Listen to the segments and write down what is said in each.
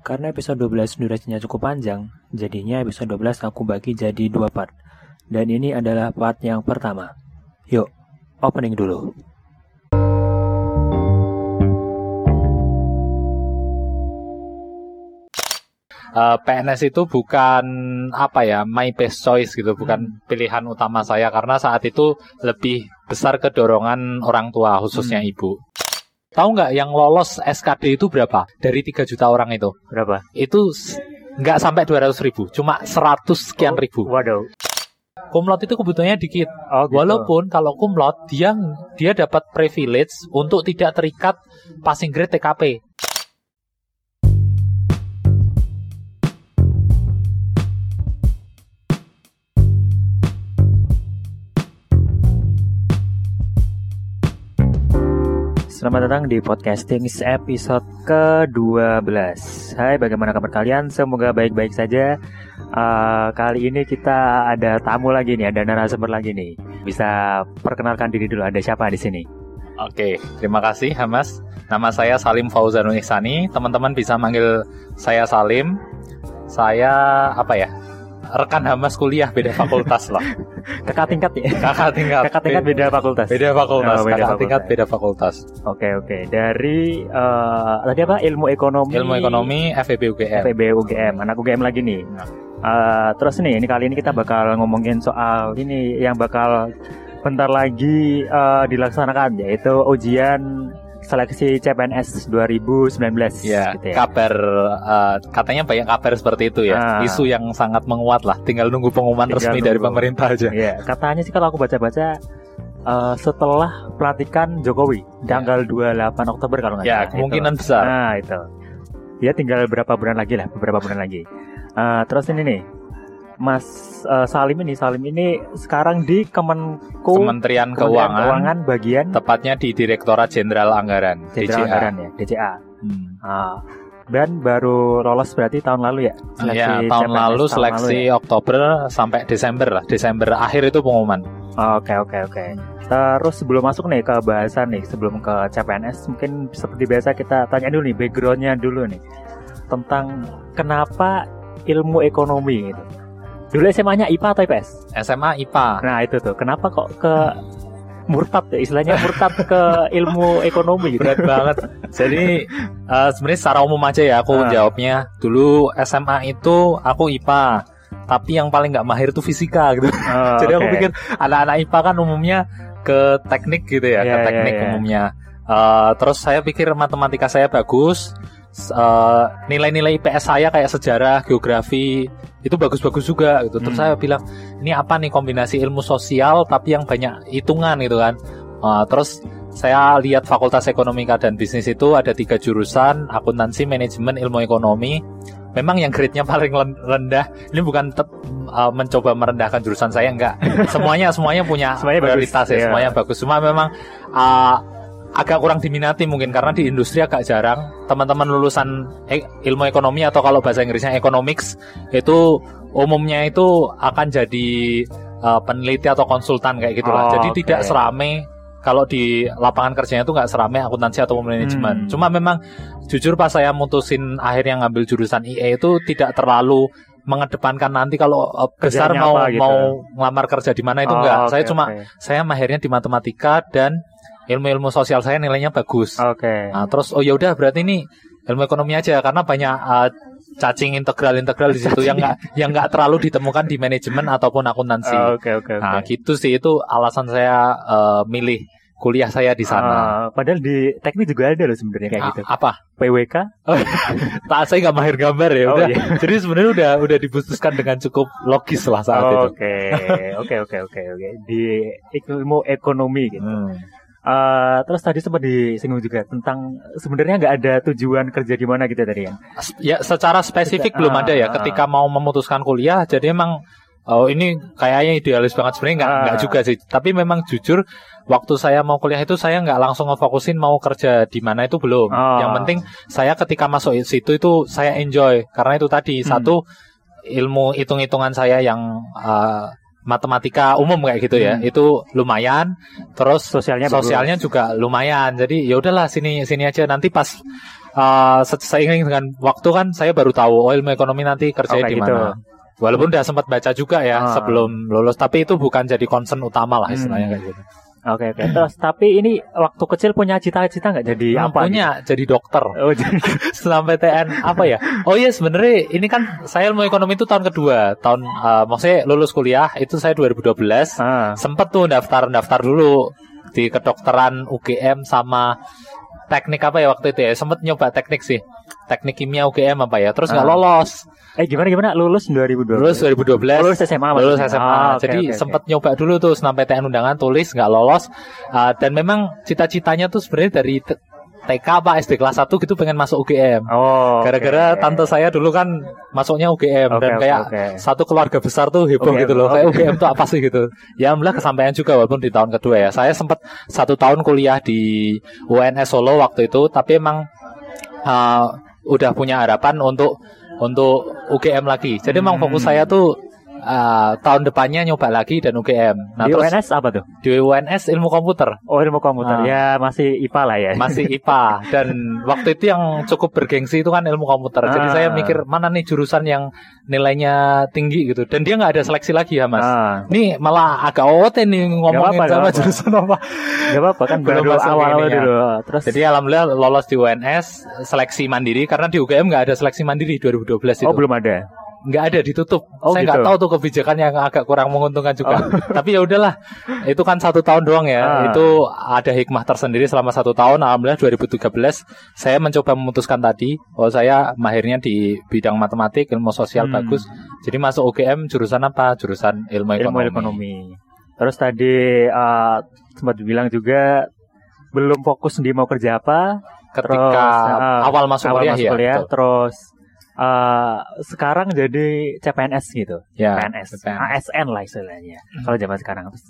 Karena episode 12 durasinya cukup panjang, jadinya episode 12 aku bagi jadi dua part. Dan ini adalah part yang pertama. Yuk, opening dulu. uh, PNS itu bukan apa ya my best choice gitu, bukan pilihan utama saya karena saat itu lebih besar kedorongan orang tua khususnya Hmm. ibu. Tahu nggak yang lolos SKD itu berapa? Dari 3 juta orang itu. Berapa? Itu nggak sampai 200 ribu, cuma 100 sekian ribu. Waduh. Kumlot itu kebutuhannya dikit. Oh, gitu. Walaupun kalau kumlot dia dia dapat privilege untuk tidak terikat passing grade TKP. Selamat datang di podcasting episode ke-12 Hai bagaimana kabar kalian? Semoga baik-baik saja Eh, Kali ini kita ada tamu lagi nih, ada narasumber lagi nih Bisa perkenalkan diri dulu, ada siapa di sini? Oke, terima kasih Hamas. Nama saya Salim Fauzanul Ihsani. Teman-teman bisa manggil saya Salim. Saya apa ya? Rekan Hamas kuliah beda fakultas lah. Kakak tingkat ya? Kakak tingkat. Kakak tingkat beda fakultas Beda fakultas. Oh, beda Kakak fakultas. tingkat beda fakultas. Oke oke, dari eh, tadi apa? Ilmu ekonomi Ilmu ekonomi FEB UGM. FEB UGM, anak UGM lagi nih. Eh, terus nih, ini kali ini kita bakal ngomongin soal ini yang bakal bentar lagi eh, dilaksanakan yaitu ujian seleksi CPNS 2019 Ya, gitu ya. kabar eh, katanya banyak kabar seperti itu ya. Ah. Isu yang sangat menguat lah. Tinggal nunggu pengumuman Tinggal resmi dari nunggu. pemerintah aja. Iya, katanya sih kalau aku baca-baca eh, setelah pelantikan Jokowi tanggal 28 Oktober kalau nggak Ya, salah. kemungkinan Itu. besar. Nah, itu. Ya tinggal berapa bulan lagi lah, beberapa bulan lagi. Eh, terus ini nih, Mas eh, Salim ini, Salim ini sekarang di Kemenku Kementerian Kementerian Keuangan, Keuangan bagian tepatnya di Direktorat Jenderal Anggaran, Jenderal DJA. Anggaran ya, DCA. Hmm. Ah, dan baru lolos berarti tahun lalu ya? Ya, tahun CPNS lalu tahun seleksi lalu ya? Oktober sampai Desember lah. Desember akhir itu pengumuman. Oke oke oke. Terus sebelum masuk nih ke bahasan nih, sebelum ke CPNS, mungkin seperti biasa kita tanya dulu nih backgroundnya dulu nih tentang kenapa ilmu ekonomi itu. Dulu SMA-nya IPA atau IPS? SMA IPA. Nah itu tuh, kenapa kok ke murtad ya istilahnya murtad ke ilmu ekonomi gitu? Berat banget. Jadi eh, sebenarnya secara umum aja ya aku Ah. jawabnya. Dulu SMA itu aku IPA. Tapi yang paling nggak mahir itu fisika gitu. Oh, Jadi aku oke. pikir anak-anak IPA kan umumnya ke teknik gitu ya, Iya, ke iya, teknik iya. umumnya. Eh, terus saya pikir matematika saya bagus. Eh, nilai-nilai IPS saya kayak sejarah, geografi itu bagus-bagus juga gitu. Terus Hmm. saya bilang, ini apa nih kombinasi ilmu sosial tapi yang banyak hitungan gitu kan. Eh, terus saya lihat Fakultas Ekonomika dan Bisnis itu ada tiga jurusan, akuntansi, manajemen, ilmu ekonomi. Memang yang grade-nya paling rendah. Ini bukan tep- uh, mencoba merendahkan jurusan saya enggak. Semuanya semuanya punya Semuanya bagus, prioritas ya, iya. semuanya bagus. Cuma memang uh, agak kurang diminati mungkin karena di industri agak jarang teman-teman lulusan e- ilmu ekonomi atau kalau bahasa Inggrisnya economics itu umumnya itu akan jadi uh, peneliti atau konsultan kayak Oh, gitulah. Jadi oke. tidak serame kalau di lapangan kerjanya itu nggak serame akuntansi atau Hmm. manajemen. Cuma memang jujur pas saya mutusin akhirnya ngambil jurusan IE itu tidak terlalu mengedepankan nanti kalau uh, besar Kerjanya mau apa gitu. mau ngelamar kerja di mana itu Oh, enggak. oke, saya cuma oke. saya mahirnya di matematika dan ilmu-ilmu sosial saya nilainya bagus. Oke. Nah, terus oh ya udah berarti ini ilmu ekonomi aja karena banyak uh, cacing integral-integral di situ yang nggak yang nggak terlalu ditemukan di manajemen ataupun akuntansi. Oke oke oke. Nah, gitu sih itu alasan saya uh, milih kuliah saya di sana. Ah, padahal di teknik juga ada loh sebenarnya kayak A- gitu. Apa? PWK? Tak saya nggak mahir gambar ya Oh, udah. iya. Jadi sebenarnya udah udah diputuskan dengan cukup logis lah saat itu. Oke, oke, oke, oke, oke. Di ilmu ekonomi gitu. Hmm. Eh, terus tadi sempat disinggung juga tentang sebenarnya nggak ada tujuan kerja di mana gitu tadi ya. Ya secara spesifik Ah, belum ada ya. ah. Ketika mau memutuskan kuliah, jadi emang oh ini kayaknya idealis banget sebenarnya nggak Ah. nggak juga sih. Tapi memang jujur waktu saya mau kuliah itu saya nggak langsung ngefokusin mau kerja di mana itu belum. Ah. Yang penting saya ketika masuk situ itu saya enjoy karena itu tadi Hmm. satu ilmu hitung-hitungan saya yang uh, matematika umum kayak gitu ya Hmm. itu lumayan terus Sosialnya bagus. sosialnya juga lumayan jadi ya udahlah sini sini aja nanti pas uh, se- seiring dengan waktu kan saya baru tahu oh ilmu ekonomi nanti kerja Oh, di gitu. mana. Walaupun udah sempat baca juga ya Ah. sebelum lulus, tapi itu bukan jadi concern utama lah istilahnya Hmm. kayak gitu. Oke oke. Terus tapi ini waktu kecil punya cita-cita nggak jadi Yang apa? punya jadi dokter gitu? Oh jadi. sampai TN apa ya? Oh iya sebenarnya ini kan saya ilmu ekonomi itu tahun kedua, tahun uh, maksudnya lulus kuliah itu saya 2012. ah. Sempet tuh daftar-daftar dulu di kedokteran UGM sama teknik apa ya waktu itu ya? Sempet nyoba teknik sih. Teknik kimia UGM apa ya? Terus nggak Ah. lolos. Eh gimana gimana? Lulus 2012. Lulus 2012. Lulus SMA lulus? SMA. Ah, oke, Jadi oke, oke. sempat nyoba dulu tuh sampai TN undangan tulis nggak lolos. Ah, dan memang cita-citanya tuh sebenarnya dari TK apa SD kelas 1 gitu pengen masuk UGM. Oh. Gara-gara oke. tante saya dulu kan masuknya UGM Oke, dan kayak oke. satu keluarga besar tuh heboh UGM, gitu loh. oke. Kayak UGM tuh apa sih gitu. Ya alhamdulillah kesampaian juga walaupun di tahun kedua ya. Saya sempat satu tahun kuliah di UNS Solo waktu itu, tapi emang uh, udah punya harapan untuk untuk UGM lagi. Jadi emang Hmm. fokus saya tuh uh, tahun depannya nyoba lagi dan UGM. Nah di terus UNS apa tuh? di UNS ilmu komputer Oh ilmu komputer. Ah. Ya masih IPA lah ya. masih IPA dan waktu itu yang cukup bergengsi itu kan ilmu komputer. Jadi Ah. saya mikir mana nih jurusan yang nilainya tinggi gitu. Dan dia nggak ada seleksi lagi ya mas. Ah. Ini malah agak OT nih ngomongin apa-apa, sama apa-apa. jurusan apa. Gak apa-apa kan Belum baru awal-awal ininya. dulu. Terus Jadi alhamdulillah lolos di UNS seleksi mandiri karena di UGM nggak ada seleksi mandiri 2012 itu. oh belum ada. Nggak ada ditutup. Oh, saya gitu. nggak tahu tuh kebijakan yang agak kurang menguntungkan juga. Tapi ya udahlah, itu kan satu tahun doang ya. Ah. Itu ada hikmah tersendiri selama satu tahun. Alhamdulillah 2013 saya mencoba memutuskan tadi, oh saya mahirnya di bidang matematik, ilmu sosial Hmm. bagus. Jadi masuk UGM jurusan apa? Jurusan ilmu Ilmu ekonomi. ekonomi. Terus tadi eh, sempat bilang juga belum fokus di mau kerja apa. Ketika Terus, ah, awal masuk awal kuliah masuk ya. kuliah, betul. terus eh, sekarang jadi CPNS gitu. Ya, PNS, CPNS. ASN lah istilahnya. Kalau zaman sekarang terus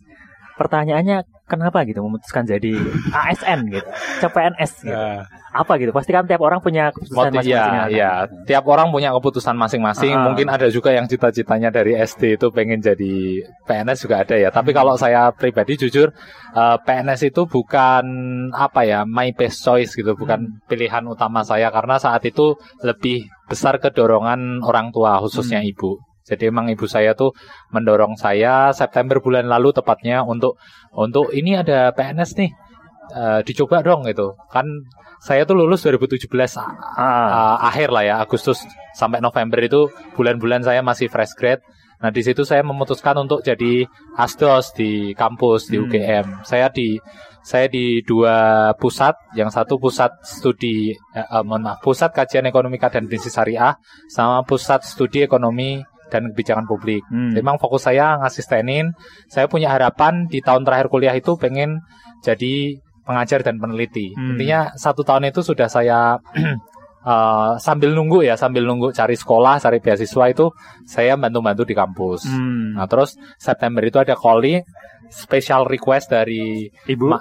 pertanyaannya kenapa gitu memutuskan jadi ASN gitu, CPNS gitu. Ya. Apa gitu? Pasti kan tiap orang punya keputusan Motif, masing-masing. ya, kan? ya. Tiap orang punya keputusan masing-masing. Ah. Mungkin ada juga yang cita-citanya dari SD itu pengen jadi PNS juga ada ya. Tapi kalau saya pribadi jujur, eh, PNS itu bukan apa ya, my best choice gitu, bukan pilihan utama saya karena saat itu lebih besar kedorongan orang tua khususnya Hmm. ibu. Jadi emang ibu saya tuh mendorong saya September bulan lalu tepatnya untuk untuk ini ada PNS nih. eh, dicoba dong gitu. Kan saya tuh lulus 2017 Ah, uh, akhir lah ya Agustus sampai November itu bulan-bulan saya masih fresh grade. Nah di situ saya memutuskan untuk jadi asdos di kampus di Hmm. UGM. Saya di saya di dua pusat, yang satu pusat studi eh, eh, mohon maaf, pusat kajian ekonomi dan bisnis syariah sama pusat studi ekonomi dan kebijakan publik. hmm. Memang fokus saya ngasistenin. Saya punya harapan di tahun terakhir kuliah itu pengen jadi pengajar dan peneliti. Hmm. Intinya satu tahun itu sudah saya eh, sambil nunggu ya, sambil nunggu cari sekolah, cari beasiswa itu saya bantu-bantu di kampus. Hmm. Nah terus September itu ada calling special request dari Ibu. ma-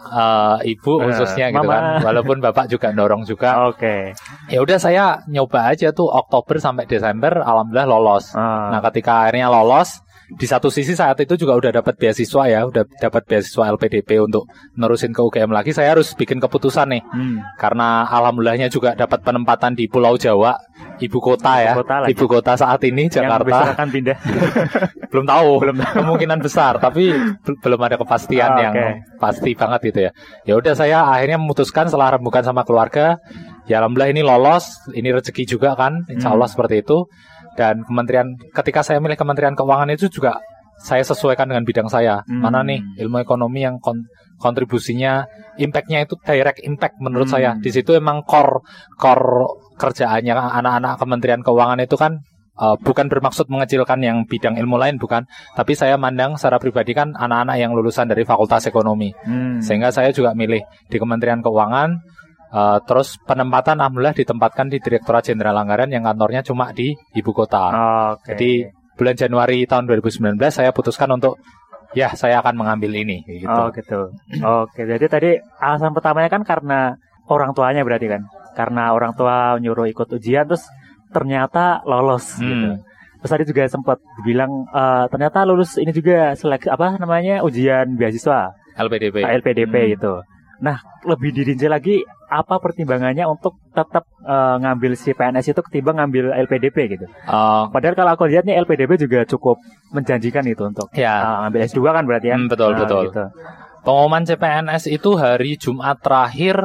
eh, ibu Eh, khususnya gitu mama. kan. Walaupun bapak juga dorong juga. Oke. Ya udah saya nyoba aja tuh Oktober sampai Desember, alhamdulillah lolos. Ah. Nah, ketika akhirnya lolos, di satu sisi saat itu juga udah dapat beasiswa ya, udah dapat beasiswa LPDP untuk nerusin ke UGM lagi. Saya harus bikin keputusan nih, Hmm. karena alhamdulillahnya juga dapat penempatan di Pulau Jawa, ibu kota ya, Ibu kota lagi. ibu kota saat ini Yang Jakarta. akan pindah. belum tahu, Belum tahu. kemungkinan besar, tapi bel- belum ada kepastian Ah, yang oke. pasti banget gitu ya. Ya udah saya akhirnya memutuskan setelah rembukan sama keluarga, ya alhamdulillah ini lolos, ini rezeki juga kan, insya Allah Hmm. seperti itu. Dan kementerian, ketika saya milih Kementerian Keuangan itu juga saya sesuaikan dengan bidang saya. Hmm. Mana nih ilmu ekonomi yang kon- kontribusinya, impactnya itu direct impact menurut Hmm. saya. Di situ emang core core kerjaannya anak-anak Kementerian Keuangan itu kan uh, bukan bermaksud mengecilkan yang bidang ilmu lain bukan, tapi saya mandang secara pribadi kan anak-anak yang lulusan dari Fakultas Ekonomi. Hmm. Sehingga saya juga milih di Kementerian Keuangan uh, terus penempatan alhamdulillah ditempatkan di Direktorat Jenderal Anggaran yang kantornya cuma di ibu kota. Oke. Jadi bulan Januari tahun 2019 saya putuskan untuk ya saya akan mengambil ini gitu. Oh gitu. Oke, jadi tadi alasan pertamanya kan karena orang tuanya berarti kan. Karena orang tua nyuruh ikut ujian terus ternyata lolos Hmm. gitu. Terus tadi juga sempat bilang eh, ternyata lulus ini juga seleksi apa namanya ujian beasiswa LPDP. LPDP Hmm. itu. Nah, lebih dirinci lagi apa pertimbangannya untuk tetap eh, ngambil si PNS itu ketimbang ngambil LPDP gitu. Eh, Padahal kalau aku lihat nih LPDP juga cukup menjanjikan itu untuk ya, eh, ngambil S2 kan berarti ya. Hmm, betul, Nah, betul. gitu. pengumuman CPNS itu hari Jumat terakhir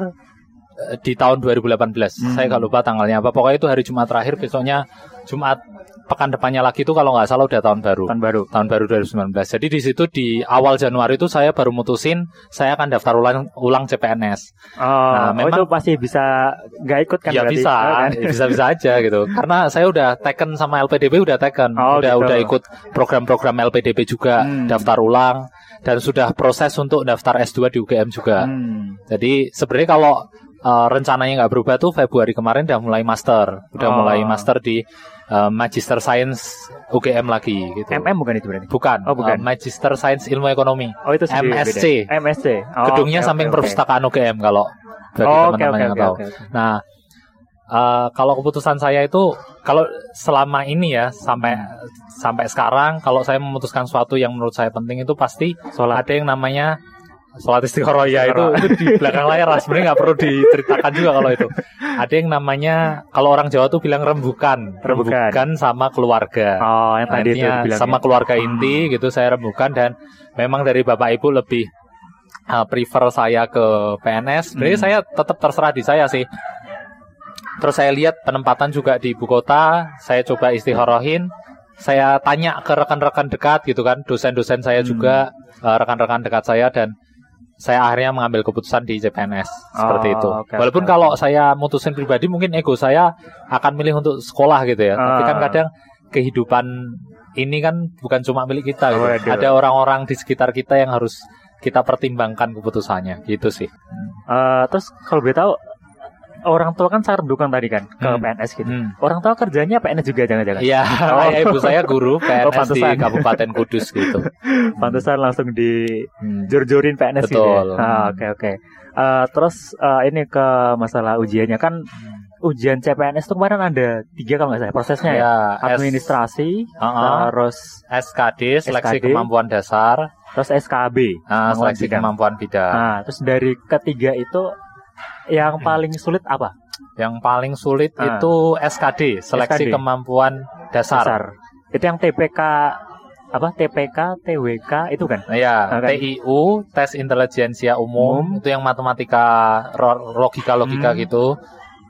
eh, di tahun 2018. Hmm. Saya nggak lupa tanggalnya apa. Pokoknya itu hari Jumat terakhir, besoknya Jumat pekan depannya lagi itu kalau nggak salah udah tahun baru. Tahun baru. tahun baru 2019. Jadi di situ di awal Januari itu saya baru mutusin saya akan daftar ulang ulang CPNS. Oh, Nah, oh, memang- itu pasti bisa nggak ikut kan ya berarti? bisa, Oh, kan? bisa bisa aja gitu. Karena saya udah taken sama LPDP udah taken, Oh, udah gitu. udah ikut program-program LPDP juga, Hmm. daftar ulang dan sudah proses untuk daftar S2 di UGM juga. Hmm. Jadi sebenarnya kalau uh, rencananya nggak berubah tuh Februari kemarin udah mulai master, udah Oh. mulai master di uh, Magister Science UGM lagi gitu. MM bukan itu berarti? Bukan, Oh, bukan. uh, Magister Science Ilmu Ekonomi. Oh itu sendiri MSc. beda. MSc. Oh, Gedungnya oke, samping oke. perpustakaan UGM kalau bagi Oh, teman-teman oke yang oke tahu. oke. oke. Nah, uh, kalau keputusan saya itu kalau selama ini ya sampai sampai sekarang kalau saya memutuskan sesuatu yang menurut saya penting itu pasti Sholat. ada yang namanya sholat istikharah ya itu, itu di belakang layar lah sebenarnya nggak perlu diceritakan juga kalau itu ada yang namanya kalau orang Jawa tuh bilang rembukan Rembukan. sama keluarga Oh yang tadi itu Artinya bilang sama keluarga inti gitu saya rembukan dan memang dari bapak ibu lebih uh, prefer saya ke PNS. Sebenarnya Hmm. saya tetap terserah di saya sih. Terus saya lihat penempatan juga di ibu kota, saya coba istikharohin. Saya tanya ke rekan-rekan dekat gitu kan, dosen-dosen saya Hmm. juga, uh, rekan-rekan dekat saya dan saya akhirnya mengambil keputusan di CPNS seperti Oh, itu. oke, Walaupun oke, kalau saya mutusin pribadi mungkin ego saya akan milih untuk sekolah gitu ya. Tapi kan Ah. kadang kehidupan ini kan bukan cuma milik kita gitu. Waduh. Ada orang-orang di sekitar kita yang harus kita pertimbangkan keputusannya gitu sih. Eh, terus kalau boleh tahu orang tua kan sangat mendukung tadi kan ke Hmm. PNS gitu. Hmm. Orang tua kerjanya PNS juga jangan-jangan. Iya, Oh. ayah ibu saya guru PNS di pantesan. Kabupaten Kudus gitu. Pantesan langsung di Hmm. jor-jorin PNS gitu. Betul. ya? Ah, Oke oke. Eh, terus eh, ini ke masalah ujiannya kan ujian CPNS itu kemarin ada tiga kalau nggak salah prosesnya ya. Ya, S- Administrasi, Uh-uh. terus SKD, seleksi SKD. kemampuan dasar, terus SKB. nah, seleksi bidang. kemampuan bidang. Nah, terus dari ketiga itu yang Hmm. paling sulit apa? Yang paling sulit Ah. itu SKD, seleksi SKD. kemampuan dasar. Dasar. Itu yang TPK apa? TPK, TWK itu kan? Ya, Ah, kan? TIU, tes intelijensia umum, Umum. itu yang matematika logika-logika Hmm. gitu.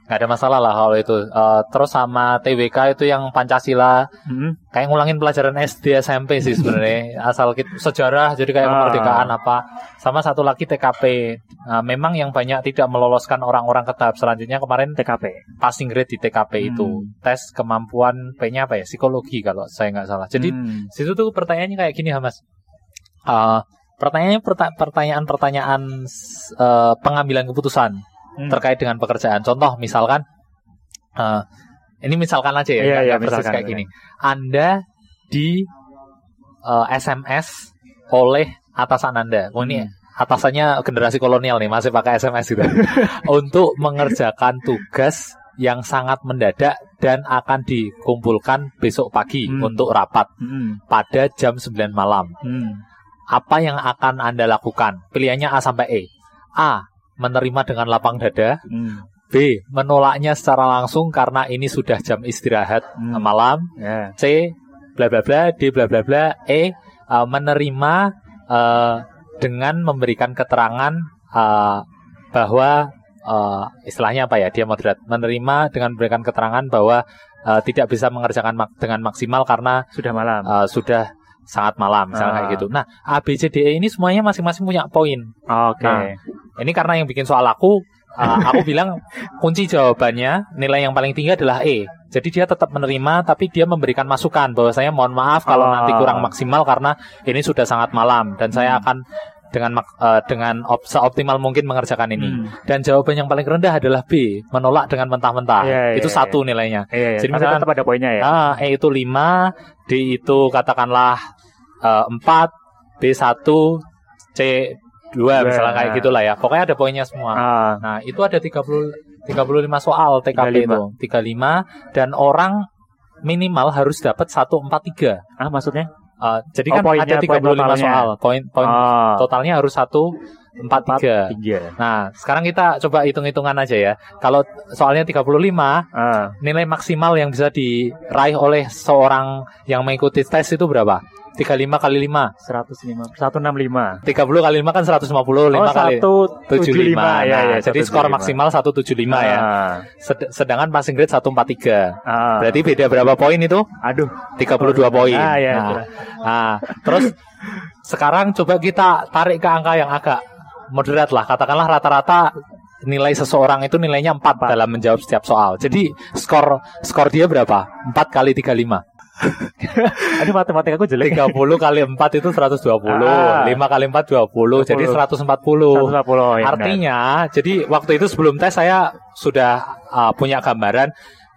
Nggak ada masalah lah kalau itu. Eh, terus sama TWK itu yang Pancasila, Hmm. kayak ngulangin pelajaran SD SMP sih sebenarnya. Asal kita sejarah jadi kayak Ah. kemerdekaan apa. Sama satu lagi TKP. Nah, memang yang banyak tidak meloloskan orang-orang ke tahap selanjutnya kemarin TKP. passing grade di TKP Hmm. itu. Tes kemampuan P-nya apa ya? Psikologi kalau saya nggak salah. Jadi Hmm. situ tuh pertanyaannya kayak gini ya mas Eh, pertanyaannya perta- pertanyaan-pertanyaan eh, pengambilan keputusan Hmm. terkait dengan pekerjaan contoh misalkan eh, ini misalkan aja ya Iya, nggak- iya, nggak persis misalkan, kayak gini anda di eh, SMS oleh atasan anda oh ini Hmm. atasannya generasi kolonial nih masih pakai SMS gitu untuk mengerjakan tugas yang sangat mendadak dan akan dikumpulkan besok pagi Hmm. untuk rapat Hmm. pada jam 9 malam. Hmm. Apa yang akan Anda lakukan? Pilihannya A sampai E. A. Menerima dengan lapang dada. Hmm. B. Menolaknya secara langsung karena ini sudah jam istirahat Hmm. malam. Ya. C. Bla bla bla. D. Bla bla bla. E. uh, menerima uh, dengan memberikan keterangan uh, bahwa uh, istilahnya apa ya? Dia moderat. Menerima dengan memberikan keterangan bahwa uh, tidak bisa mengerjakan mak- dengan maksimal karena Sudah malam. uh, sudah sangat malam Ah. misalnya kayak gitu. Nah, A B C D E ini semuanya masing-masing punya poin. Oke. nah, Ini karena yang bikin soal aku uh, aku bilang kunci jawabannya nilai yang paling tinggi adalah E. Jadi dia tetap menerima tapi dia memberikan masukan bahwa saya mohon maaf kalau nanti kurang maksimal karena ini sudah sangat malam dan saya Hmm. akan dengan uh, dengan op- seoptimal mungkin mengerjakan ini. Hmm. Dan jawaban yang paling rendah adalah B, menolak dengan mentah-mentah. Iya, iya, Itu iya. satu nilainya. Iya, iya. Jadi misalkan- tetap ada poinnya ya. Ah, E itu 5, D itu katakanlah eh, 4, B1, C2 misalnya kayak gitulah ya. Pokoknya ada poinnya semua. Ah. Nah, itu ada 30 35 soal 35. TKP itu. 35 dan orang minimal harus dapat 143. Ah, maksudnya? Eh, jadi Oh, kan poinnya, ada poin 35 totalnya. soal. Poin poin Ah. totalnya harus 1 43. 43. Nah, sekarang kita coba hitung-hitungan aja ya. Kalau soalnya 35, Ah, nilai maksimal yang bisa diraih oleh seorang yang mengikuti tes itu berapa? 35 kali 5. 105 165. 30 kali 5 kan 150, 5 Oh, kali 175 75. ya, Nah, ya. jadi skor maksimal 175 ya. Ah, Sed- sedangkan passing grade 143. ah. Berarti beda berapa poin itu? aduh, 32 poin. Ah, ya, nah, nah, terus sekarang coba kita tarik ke angka yang agak moderat lah. Katakanlah rata-rata nilai seseorang itu nilainya 4 dalam menjawab setiap soal. Jadi skor skor dia berapa? 4 kali 35. Aduh matematika aku jelek. 30 kali 4 itu 120. Ah. 5 kali 4 20. Jadi 140. 140 ya. Artinya, jadi waktu itu sebelum tes saya sudah uh, punya gambaran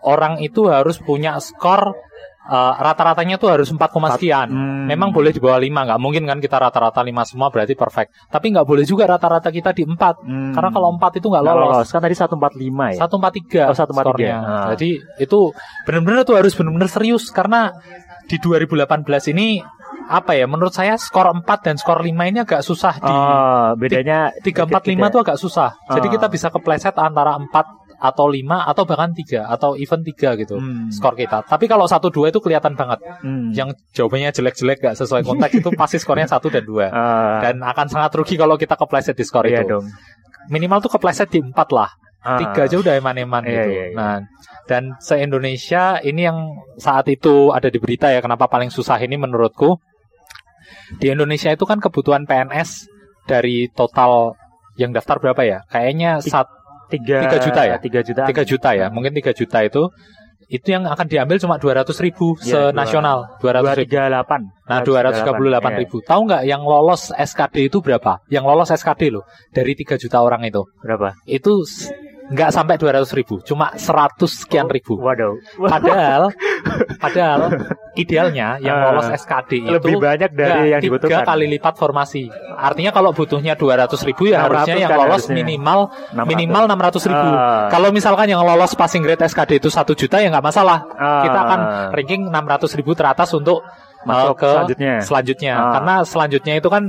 orang itu harus punya skor uh, rata-ratanya tuh harus 4, sekian. Hmm. Memang boleh di bawah 5, nggak mungkin kan kita rata-rata 5 semua berarti perfect. Tapi nggak boleh juga rata-rata kita di 4. Hmm. Karena kalau 4 itu nggak Nggak lolos. Kan tadi 145 ya. 143 Oh, 143. skornya. Ah. Jadi itu benar-benar tuh harus benar-benar serius karena di 2018 ini apa ya menurut saya skor 4 dan skor 5 ini agak susah di Oh, bedanya 3 4 dikit-dikit 5 ya. tuh agak susah. Jadi Ah. kita bisa kepleset antara 4 atau 5 atau bahkan 3 atau even 3 gitu. Hmm. Skor kita. Tapi kalau 1 2 itu kelihatan banget. Hmm. Yang jawabannya jelek-jelek gak sesuai konteks itu pasti skornya 1 dan 2. Ah, Dan akan sangat rugi kalau kita kepleset di skor iya itu. dong. Minimal tuh kepleset di 4 lah. Ah. Tiga aja udah eman-eman Iya, gitu. iya, iya. Nah, dan se-Indonesia ini yang saat itu ada di berita ya kenapa paling susah ini menurutku. Di Indonesia itu kan kebutuhan PNS dari total yang daftar berapa ya? Kayaknya Ti- sat, Tiga, Tiga juta ya? Tiga juta. 3 juta ya. Mungkin 3 juta itu itu yang akan diambil cuma 200 ribu Iya, senasional. 200 Dua ribu. tiga delapan. Nah, 238 Iya. ribu. Tahu nggak yang lolos SKD itu berapa? Yang lolos SKD loh dari 3 juta orang itu. Berapa? Itu nggak sampai 200 ribu, cuma 100 sekian ribu. Waduh. Padahal, padahal idealnya yang Ah, lolos SKD itu Lebih banyak dari yang tiga dibutuhkan. kali lipat formasi. Artinya kalau butuhnya 200 ribu ya 600 harusnya yang kan lolos harusnya. minimal 600. minimal 600 ribu. Ah. Kalau misalkan yang lolos passing grade SKD itu 1 juta ya nggak masalah. Ah. Kita akan ranking 600 ribu teratas untuk Masuk uh, ke selanjutnya. selanjutnya. Ah. Karena selanjutnya itu kan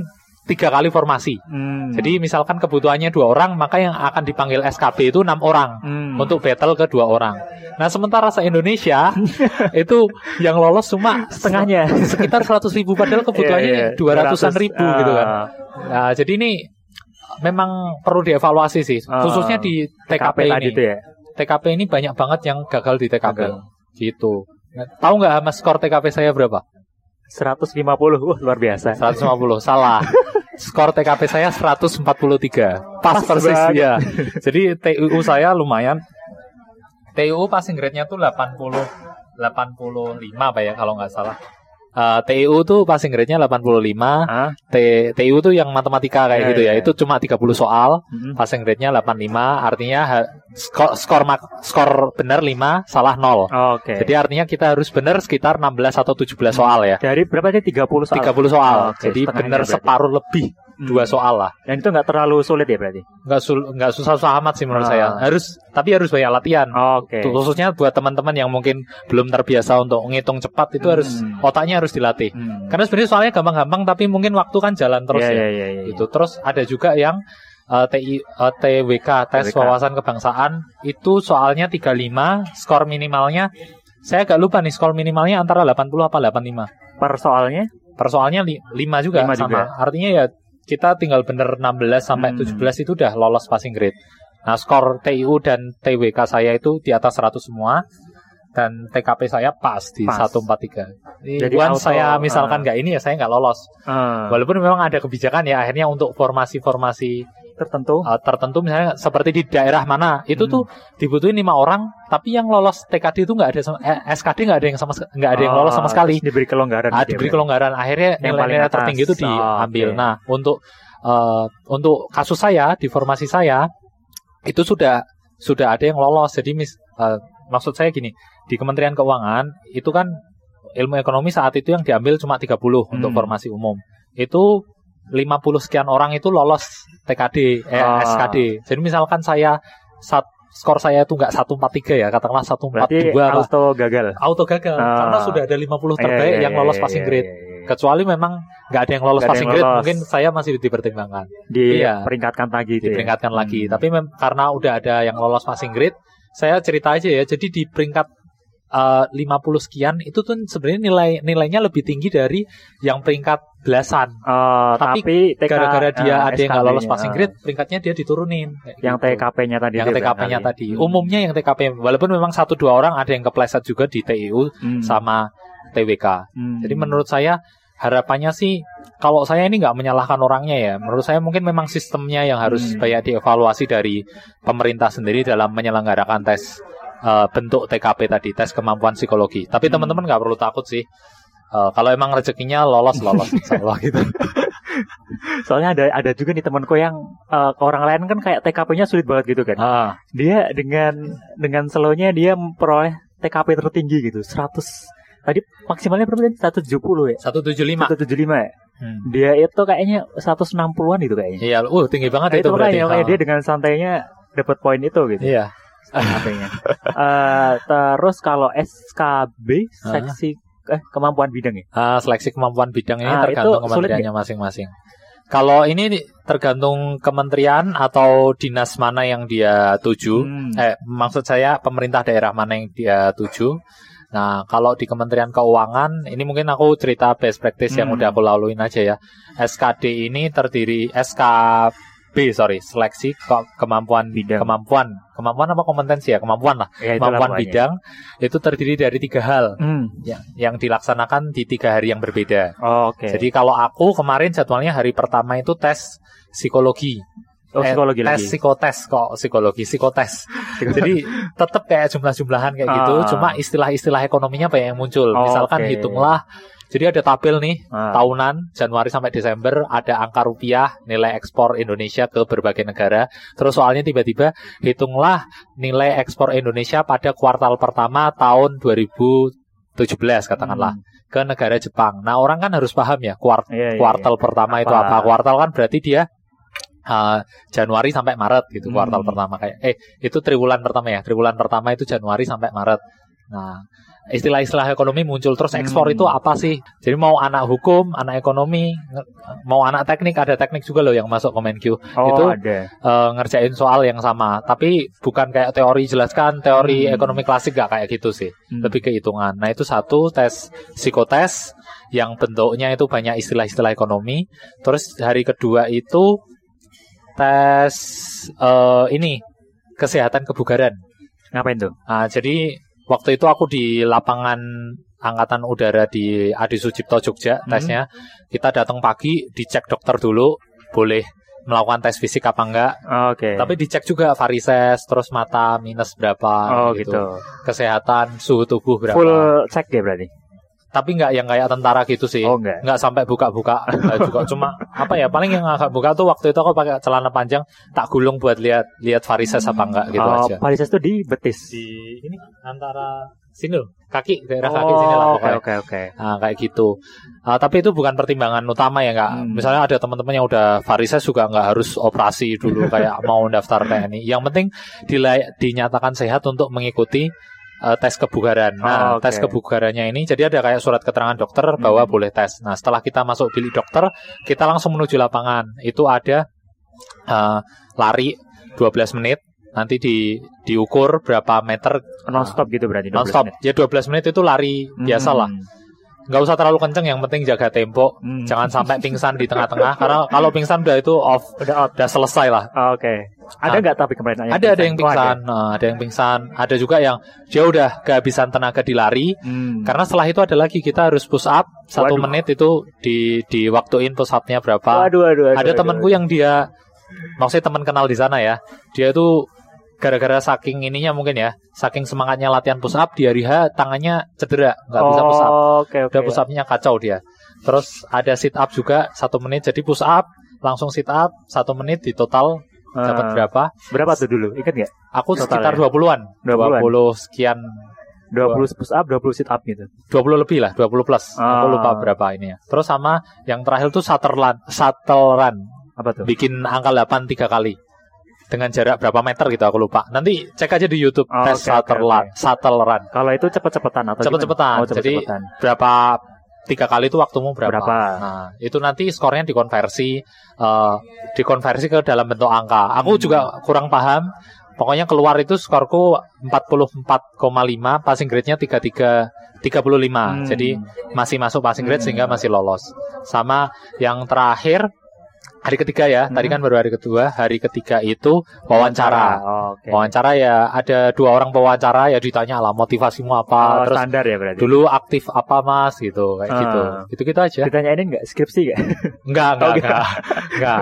tiga kali formasi. Hmm. Jadi misalkan kebutuhannya dua orang, maka yang akan dipanggil SKB itu enam orang Hmm. untuk battle ke dua orang. Nah sementara se Indonesia itu yang lolos cuma setengahnya. sekitar 100 ribu padahal kebutuhannya Iya, iya. dua ratusan 200, ribu gitu kan. ah. Nah jadi ini memang perlu dievaluasi sih, Ah. khususnya di TKP, tadi ini. itu ya. TKP ini banyak banget yang gagal di TKP. Gagal. Gitu. Nah, Tahu nggak mas skor TKP saya berapa? 150. Wah, luar biasa. 150 salah. Skor TKP saya 143. Pas, Pas persis ya. Jadi TUU saya lumayan. TUU passing grade-nya tuh 80 85 apa ya kalau nggak salah. Eh, TUU tuh passing grade-nya 85. Hah? T, TUU tuh yang matematika kayak Iya, gitu ya. iya. Itu cuma 30 soal. Hmm. Passing grade-nya 85 artinya skor skor mak- skor benar 5, salah 0. Oke. Jadi artinya kita harus benar sekitar 16 atau 17 soal ya. dari berapa tadi 30 soal? 30 soal. Oke, Jadi setengahnya benar separuh lebih. Dua soal lah. Dan itu nggak terlalu sulit ya berarti? Nggak sul nggak susah-susah amat sih menurut Ah. saya. Harus tapi harus banyak latihan. Oke. Tuh, Khususnya buat teman-teman yang mungkin belum terbiasa untuk ngitung cepat itu harus Hmm. otaknya harus dilatih. Hmm. Karena sebenarnya soalnya gampang-gampang tapi mungkin waktu kan jalan terus Iya, ya. iya, iya, iya. Itu terus ada juga yang eh, TI eh, TWK tes TWK. wawasan kebangsaan itu soalnya 35, skor minimalnya saya agak lupa nih skor minimalnya antara 80 apa 85. Per soalnya? Persoalnya 5 juga Lima sama. juga. Artinya ya kita tinggal bener 16 sampai Hmm. 17 itu udah lolos passing grade. Nah, skor TIU dan TWK saya itu di atas 100 semua dan TKP saya pas di Pas. 143. Jadi Jadi auto, saya misalkan ah. nggak ini ya saya nggak lolos. Ah, Walaupun memang ada kebijakan ya akhirnya untuk formasi-formasi tertentu. uh, tertentu misalnya seperti di daerah mana itu Hmm. tuh dibutuhin lima orang tapi yang lolos TKD itu nggak ada sama, eh, SKD nggak ada yang sama nggak ada yang lolos sama Ah, sekali terus Diberi kelonggaran. ah, ya, diberi berarti? kelonggaran akhirnya Yang paling nilai-nilai tertinggi itu Oh, diambil oke. nah untuk eh, untuk kasus saya di formasi saya itu sudah sudah ada yang lolos jadi mis eh, maksud saya gini di Kementerian Keuangan itu kan ilmu ekonomi saat itu yang diambil cuma 30 untuk Hmm. formasi umum itu 50 sekian orang itu lolos TKD eh, Ah. SKD jadi misalkan saya sat, skor saya itu nggak 143 ya katakanlah 142 Berarti auto gagal. auto gagal Ah. karena sudah ada 50 Iya, terbaik iya, yang iya, lolos iya, passing grade. Kecuali memang nggak ada yang lolos ada passing yang grade, lolos. mungkin saya masih dipertimbangkan, Di Iya. peringkatkan lagi itu ya. lagi. Hmm. Tapi mem- karena udah ada yang lolos passing grade, saya cerita aja ya. Jadi di peringkat eh, 50 sekian itu tuh sebenarnya nilai nilainya lebih tinggi dari yang peringkat belasan. Eh, Tapi Gara-gara dia eh, ada yang nggak lolos passing grade, peringkatnya dia diturunin. Yang gitu. TKP-nya tadi yang TKP-nya barangkali. tadi. Hmm. Umumnya yang TKP, walaupun memang satu dua orang ada yang kepleset juga di TIU Hmm. sama TWK. Hmm. Jadi menurut saya harapannya sih kalau saya ini nggak menyalahkan orangnya ya. Menurut saya mungkin memang sistemnya yang harus Hmm. banyak dievaluasi dari pemerintah sendiri dalam menyelenggarakan tes eh, bentuk TKP tadi, tes kemampuan psikologi. Tapi Hmm. teman-teman nggak perlu takut sih. Eh, kalau emang rezekinya lolos lolos insya Allah gitu. Soalnya ada ada juga nih temanku yang ke orang lain kan kayak TKP-nya sulit banget gitu kan. Ah, Dia dengan dengan slow-nya dia memperoleh TKP tertinggi gitu, 100 Tadi maksimalnya berapa tadi? 170 ya? 175. 175 ya? Hmm. Dia itu kayaknya 160-an itu kayaknya. Iya, uh tinggi banget Nah, itu, itu berarti. makanya, makanya Ah. dia dengan santainya dapat poin itu gitu. Iya. TKP-nya. Eh, terus kalau SKB seksi eh kemampuan bidang ya. Ah, seleksi kemampuan bidang ini Ah, tergantung kementeriannya masing-masing. Kalau ini tergantung kementerian atau dinas mana yang dia tuju. Hmm. Eh, maksud saya pemerintah daerah mana yang dia tuju. Nah, kalau di Kementerian Keuangan, ini mungkin aku cerita best practice yang Hmm. udah aku laluin aja ya. SKD ini terdiri SKB, sorry, seleksi ke- kemampuan Bidang. kemampuan, kemampuan apa kompetensi ya, kemampuan lah, Ya, kemampuan bidang itu terdiri dari tiga hal Hmm. yang, yang dilaksanakan di tiga hari yang berbeda. Oh, Oke. Jadi kalau aku kemarin jadwalnya hari pertama itu tes psikologi. Oh, Eh, psikologi tes lagi. psikotes kok psikologi psikotes. Jadi tetap kayak jumlah-jumlahan kayak gitu, Ah. cuma istilah-istilah ekonominya banyak yang muncul. Oh, Misalkan oke. hitunglah. Jadi ada tabel nih Ah. tahunan Januari sampai Desember ada angka rupiah nilai ekspor Indonesia ke berbagai negara. Terus soalnya tiba-tiba hitunglah nilai ekspor Indonesia pada kuartal pertama tahun 2017 katakanlah Hmm. ke negara Jepang. Nah, orang kan harus paham ya kuart Iya, iya, kuartal pertama itu Apa? apa? Kuartal kan berarti dia uh, Januari sampai Maret gitu Hmm. kuartal pertama kayak eh itu triwulan pertama ya. Triwulan pertama itu Januari sampai Maret. Nah, istilah-istilah ekonomi muncul terus ekspor Hmm. itu apa sih? Jadi mau anak hukum, anak ekonomi, mau anak teknik ada teknik juga loh yang masuk Kemenq Oh, itu- ada. eh, ngerjain soal yang sama, tapi bukan kayak teori jelaskan teori Hmm. ekonomi klasik gak kayak gitu sih Hmm. lebih ke hitungan. Nah itu satu tes psikotes yang bentuknya itu banyak istilah-istilah ekonomi. Terus hari kedua itu tes eh, ini kesehatan kebugaran. Ngapain tuh? Nah, jadi waktu itu aku di lapangan angkatan udara di Adi Sucipto Jogja Hmm. tesnya. Kita datang pagi dicek dokter dulu boleh melakukan tes fisik apa enggak. Oke. Tapi dicek juga varises terus mata minus berapa oh gitu. kesehatan suhu tubuh berapa Full check ya berarti? Tapi nggak yang kayak tentara gitu sih Oh enggak. nggak sampai buka-buka juga cuma apa ya paling yang agak buka tuh waktu itu aku pakai celana panjang tak gulung buat lihat lihat varises apa enggak gitu oh, aja varises tuh di betis. di ini antara sini loh kaki daerah kaki sini lah Oh, Oke oke oke. Nah, kayak gitu. Ah, tapi itu bukan pertimbangan utama ya nggak. Hmm. Misalnya ada teman-teman yang udah varises juga nggak harus operasi dulu kayak mau daftar TNI. Yang penting dilay- dinyatakan sehat untuk mengikuti eh, tes kebugaran. Nah, Oh, oke. tes kebugarannya ini jadi ada kayak surat keterangan dokter bahwa Hmm. boleh tes. Nah, setelah kita masuk bilik dokter, kita langsung menuju lapangan. Itu ada eh, lari 12 menit. Nanti di diukur berapa meter Non stop gitu berarti. 12 non stop. menit. Ya 12 menit itu lari biasa lah Hmm. Nggak usah terlalu kenceng yang penting jaga tempo Hmm. jangan sampai pingsan di tengah-tengah karena kalau pingsan udah itu off Udah out. udah selesai lah Oh, Oke. Ada Ah. nggak tapi kemarin ada ada yang Oh, pingsan Nah, ada yang pingsan ada juga yang dia udah kehabisan tenaga di lari Hmm. karena setelah itu ada lagi kita harus push up satu Waduh. menit itu di di waktuin push upnya berapa Waduh, waduh, waduh, ada waduh, temanku waduh. yang dia maksudnya teman kenal di sana ya dia itu gara-gara saking ininya mungkin ya saking semangatnya latihan push up di hari H tangannya cedera nggak bisa push up Oh, Oke oke. udah push up-nya kacau dia. Terus ada sit up juga satu menit jadi push up langsung sit up satu menit di total dapat Ah. berapa? Berapa tuh dulu? Ingat nggak? Aku sekitar 20-an. 20-an? 20 sekian 20 push up, 20 sit up gitu. 20 lebih lah, 20 plus. Aku Ah. lupa berapa ini ya. Terus sama yang terakhir tuh shuttle run, shuttle run. Apa tuh? Bikin angka 8 tiga kali. Dengan jarak berapa meter gitu aku lupa. Nanti cek aja di YouTube Oh, tes shuttle run, shuttle run. Kalau itu cepet-cepetan atau Cepet-cepetan. Oh, Jadi berapa tiga kali itu waktumu berapa. Berapa? Nah, itu nanti skornya dikonversi eh, dikonversi ke dalam bentuk angka. Aku Hmm. juga kurang paham. Pokoknya keluar itu skorku 44,5, passing grade-nya 33 35. Hmm. Jadi masih masuk passing grade Hmm. sehingga masih lolos. Sama yang terakhir hari ketiga ya. Tadi Hmm. kan baru hari kedua. Hari ketiga itu wawancara. Oh, Oke. Wawancara ya ada dua orang pewawancara ya ditanya lah motivasimu apa, Oh, terus standar ya berarti. dulu aktif apa mas gitu kayak Ah. gitu. Gitu-gitu aja. Ditanyain enggak skripsi enggak? Enggak, enggak, Oh, enggak. Enggak.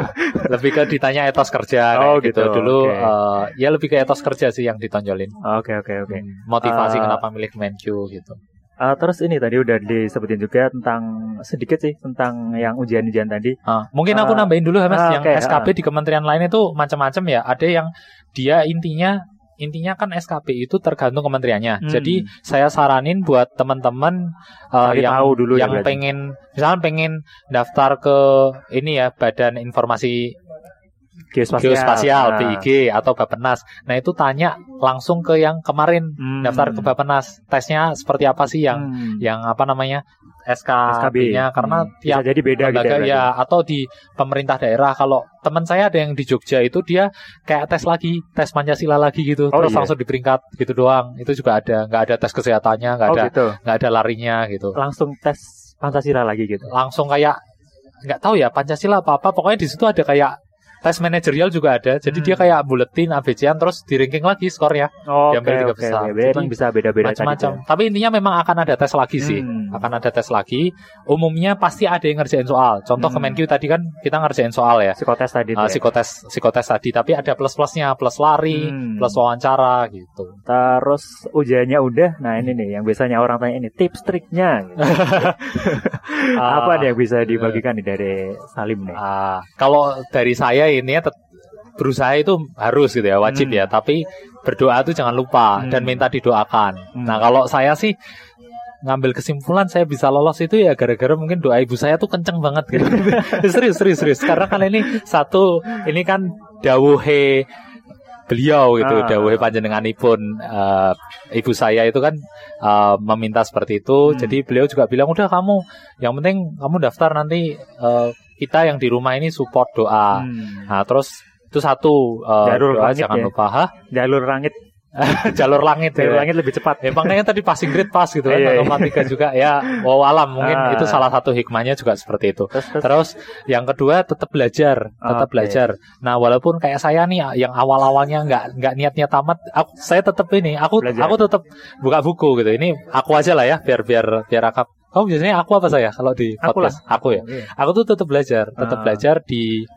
Lebih ke ditanya etos kerja kayak Oh, gitu. gitu, Dulu oke. eh, ya lebih ke etos kerja sih yang ditonjolin. Oke oke oke. Motivasi Eh, kenapa milih Kemenq gitu. Eh, terus ini tadi udah disebutin juga tentang sedikit sih tentang yang ujian-ujian tadi. Ah, mungkin aku Eh, nambahin dulu ya Mas, ah, yang oke, SKP di kementerian lain itu macam-macam ya. Ada yang dia intinya intinya kan SKP itu tergantung kementeriannya. Hmm. Jadi saya saranin buat teman-teman Cari yang tahu dulu ya yang berarti. pengen misalnya pengen daftar ke ini ya Badan Informasi Geospasial. Geospasial Nah. BIG atau Bapenas. Nah, itu tanya langsung ke yang kemarin Hmm. daftar ke Bapenas. Tesnya seperti apa sih yang Hmm. yang apa namanya? SKB. SKB-nya karena Hmm. tiap Bisa jadi beda gitu lembaga ya. ya atau di pemerintah daerah kalau teman saya ada yang di Jogja itu dia kayak tes lagi tes Pancasila lagi gitu Oh, terus iya? langsung di peringkat gitu doang itu juga ada nggak ada tes kesehatannya nggak Oh ada gitu. nggak ada larinya gitu Langsung tes Pancasila lagi gitu. langsung kayak nggak tahu ya Pancasila apa apa pokoknya di situ ada kayak tes manajerial juga ada jadi Hmm. dia kayak buletin ABC-an terus di ranking lagi skornya Oh, Diambil oke tiga oke. besar. oke. Jadi, bisa beda-beda macam-macam tuh. tapi intinya memang akan ada tes lagi sih Hmm. akan ada tes lagi umumnya pasti ada yang ngerjain soal contoh Hmm. Kemenq tadi kan kita ngerjain soal ya Psikotes tadi Uh, ya. psikotes psikotes tadi tapi ada plus plusnya plus lari Hmm. plus wawancara gitu Terus ujiannya udah. Nah, ini nih yang biasanya orang tanya ini tips triknya. gitu. Apa nih yang bisa dibagikan nih dari Salim nih? Ah, kalau dari saya ini ya tet- berusaha itu harus gitu ya wajib Hmm. ya tapi berdoa itu jangan lupa Hmm. dan minta didoakan Hmm. nah kalau saya sih ngambil kesimpulan saya bisa lolos itu ya gara-gara mungkin doa ibu saya tuh kenceng banget gitu serius serius serius karena kan ini satu ini kan dawuhe beliau gitu Ah. dawuhe panjenenganipun eh, ibu saya itu kan eh, meminta seperti itu Hmm. jadi beliau juga bilang udah kamu yang penting kamu daftar nanti eh, kita yang di rumah ini support doa Hmm. nah terus itu satu eh, Jalur doa langit jangan ya. lupa Hah? Jalur langit, jalur langit jalur ya. langit lebih cepat. Ya, makanya tadi passing grade pas gitu kan, Iya, iya. 0,3 juga ya. Wow alam mungkin Ah. itu salah satu hikmahnya juga seperti itu. Terus, terus, Terus yang kedua tetap belajar, tetap Oke. belajar. Nah walaupun kayak saya nih yang awal-awalnya nggak nggak niat-niat amat, aku saya tetap ini, aku Belajar. aku tetap buka buku gitu. Ini aku aja lah ya, biar biar biar akap. Kamu biasanya aku apa saya kalau di Aku podcast? Aku ya. Iya. Aku tuh tetap belajar, tetap Ah. belajar di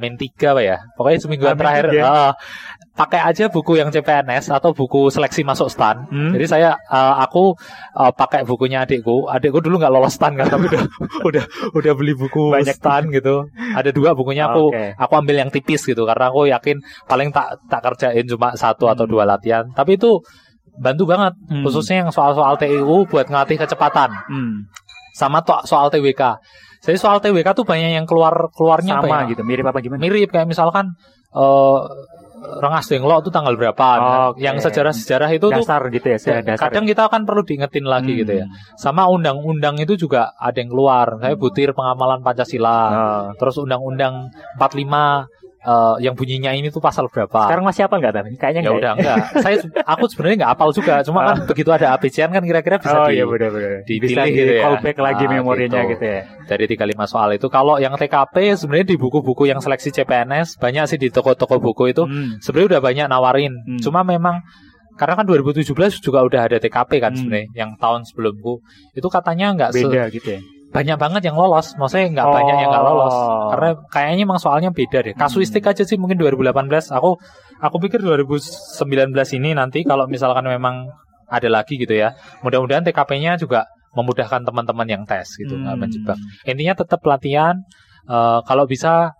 Min 3 apa ya? Pokoknya semingguan Hamin terakhir tiga. ah, pakai aja buku yang CPNS atau buku seleksi masuk stan. Hmm. Jadi saya eh, aku eh, pakai bukunya adikku. Adikku dulu nggak lolos stan kan, tapi udah udah udah beli buku Banyak. stan gitu. Ada dua bukunya aku Oke. aku ambil yang tipis gitu karena aku yakin paling tak tak kerjain cuma satu atau Hmm. dua latihan. Tapi itu bantu banget Hmm. khususnya yang soal-soal TIU buat ngelatih kecepatan Hmm. sama to- soal TWK. Jadi soal TWK tuh banyak yang keluar keluarnya Sama banyak. gitu, mirip apa gimana? Mirip kayak misalkan eh Rengas Denglok itu tanggal berapa? Oke. Yang sejarah-sejarah itu tuh dasar gitu ya, dasar. kadang kita akan perlu diingetin lagi Hmm. gitu ya. Sama undang-undang itu juga ada yang keluar. Saya butir pengamalan Pancasila. Oh. Terus undang-undang 45 eh, yang bunyinya ini tuh pasal berapa? Sekarang masih apa enggak Kayaknya ya enggak. udah enggak. Saya aku sebenarnya enggak apal juga. Cuma kan begitu ada APCN kan kira-kira bisa oh di iya benar-benar. dipilih Bisa di gitu ya. callback lagi Ah, memorinya gitu. gitu. ya. dari 35 soal itu. Kalau yang TKP sebenarnya di buku-buku yang seleksi CPNS banyak sih di toko-toko buku itu Hmm. sebenarnya udah banyak nawarin. Hmm. Cuma memang karena kan 2017 juga udah ada TKP kan Hmm. sebenarnya yang tahun sebelumku itu katanya nggak se- Beda gitu ya. Banyak banget yang lolos. Maksudnya nggak Oh. banyak yang nggak lolos. Karena kayaknya emang soalnya beda deh. Kasuistik aja sih mungkin 2018 aku aku pikir 2019 ini nanti kalau misalkan memang ada lagi gitu ya. Mudah-mudahan TKP-nya juga memudahkan teman-teman yang tes gitu nggak Hmm. menjebak. Intinya tetap latihan. Eh, kalau bisa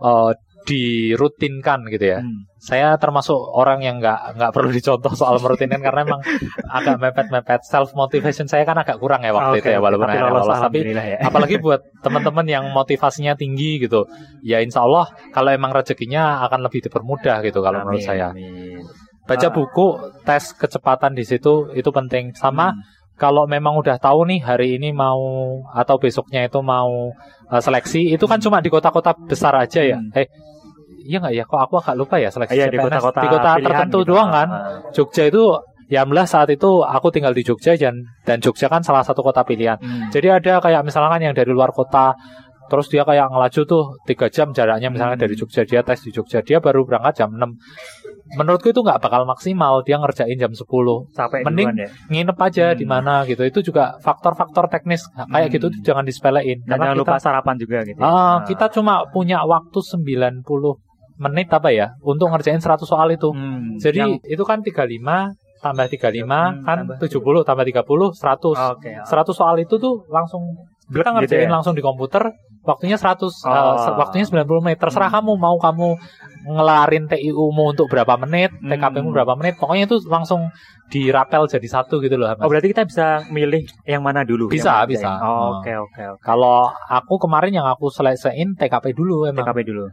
eh, dirutinkan gitu ya Hmm. saya termasuk orang yang nggak nggak perlu dicontoh soal merutinkan karena emang agak mepet-mepet self motivation saya kan agak kurang ya waktu Oke, itu ya walaupun tapi lolos, lolos tapi ya. apalagi buat teman-teman yang motivasinya tinggi gitu ya insya Allah kalau emang rezekinya akan lebih dipermudah gitu kalau menurut Amin, saya amin. baca Ah. buku tes kecepatan di situ itu penting sama Hmm. Kalau memang udah tahu nih hari ini mau atau besoknya itu mau uh, seleksi itu kan cuma di kota-kota besar aja ya. Hmm. Eh Iya nggak ya? Kok aku agak lupa ya seleksi Iya, di kota-kota di kota tertentu gitu. doang kan. Ah. Jogja itu ya alhamdulillah saat itu aku tinggal di Jogja dan dan Jogja kan salah satu kota pilihan. Hmm. Jadi ada kayak misalkan yang dari luar kota terus dia kayak ngelaju tuh tiga jam jaraknya misalnya Hmm. dari Jogja dia tes di Jogja dia baru berangkat jam 6 menurutku itu nggak bakal maksimal dia ngerjain jam 10 Sampai Mending ya. nginep aja Hmm. di mana gitu itu juga faktor-faktor teknis kayak Hmm. gitu jangan disepelein Dan jangan karena kita lupa sarapan juga gitu. ya. Ah, Ah. kita cuma punya waktu 90 menit apa ya untuk ngerjain 100 soal itu. Hmm. Jadi Yang- itu kan 35 tambah 35 Hmm, kan tambah 70 tambah 30 100. Oke. 100 soal itu tuh langsung Kita gitu ngerjain ya? langsung di komputer waktunya 100 Oh. eh, se- waktunya 90 menit terserah Hmm. kamu mau kamu ngelarin TIU mu untuk berapa menit Hmm. TKP mu berapa menit pokoknya itu langsung dirapel jadi satu gitu loh Mas. Oh berarti kita bisa milih yang mana dulu? Bisa, mana bisa. aja ya? Oh. Oke oke oke. kalau aku kemarin yang aku selesaiin TKP dulu emang TKP dulu.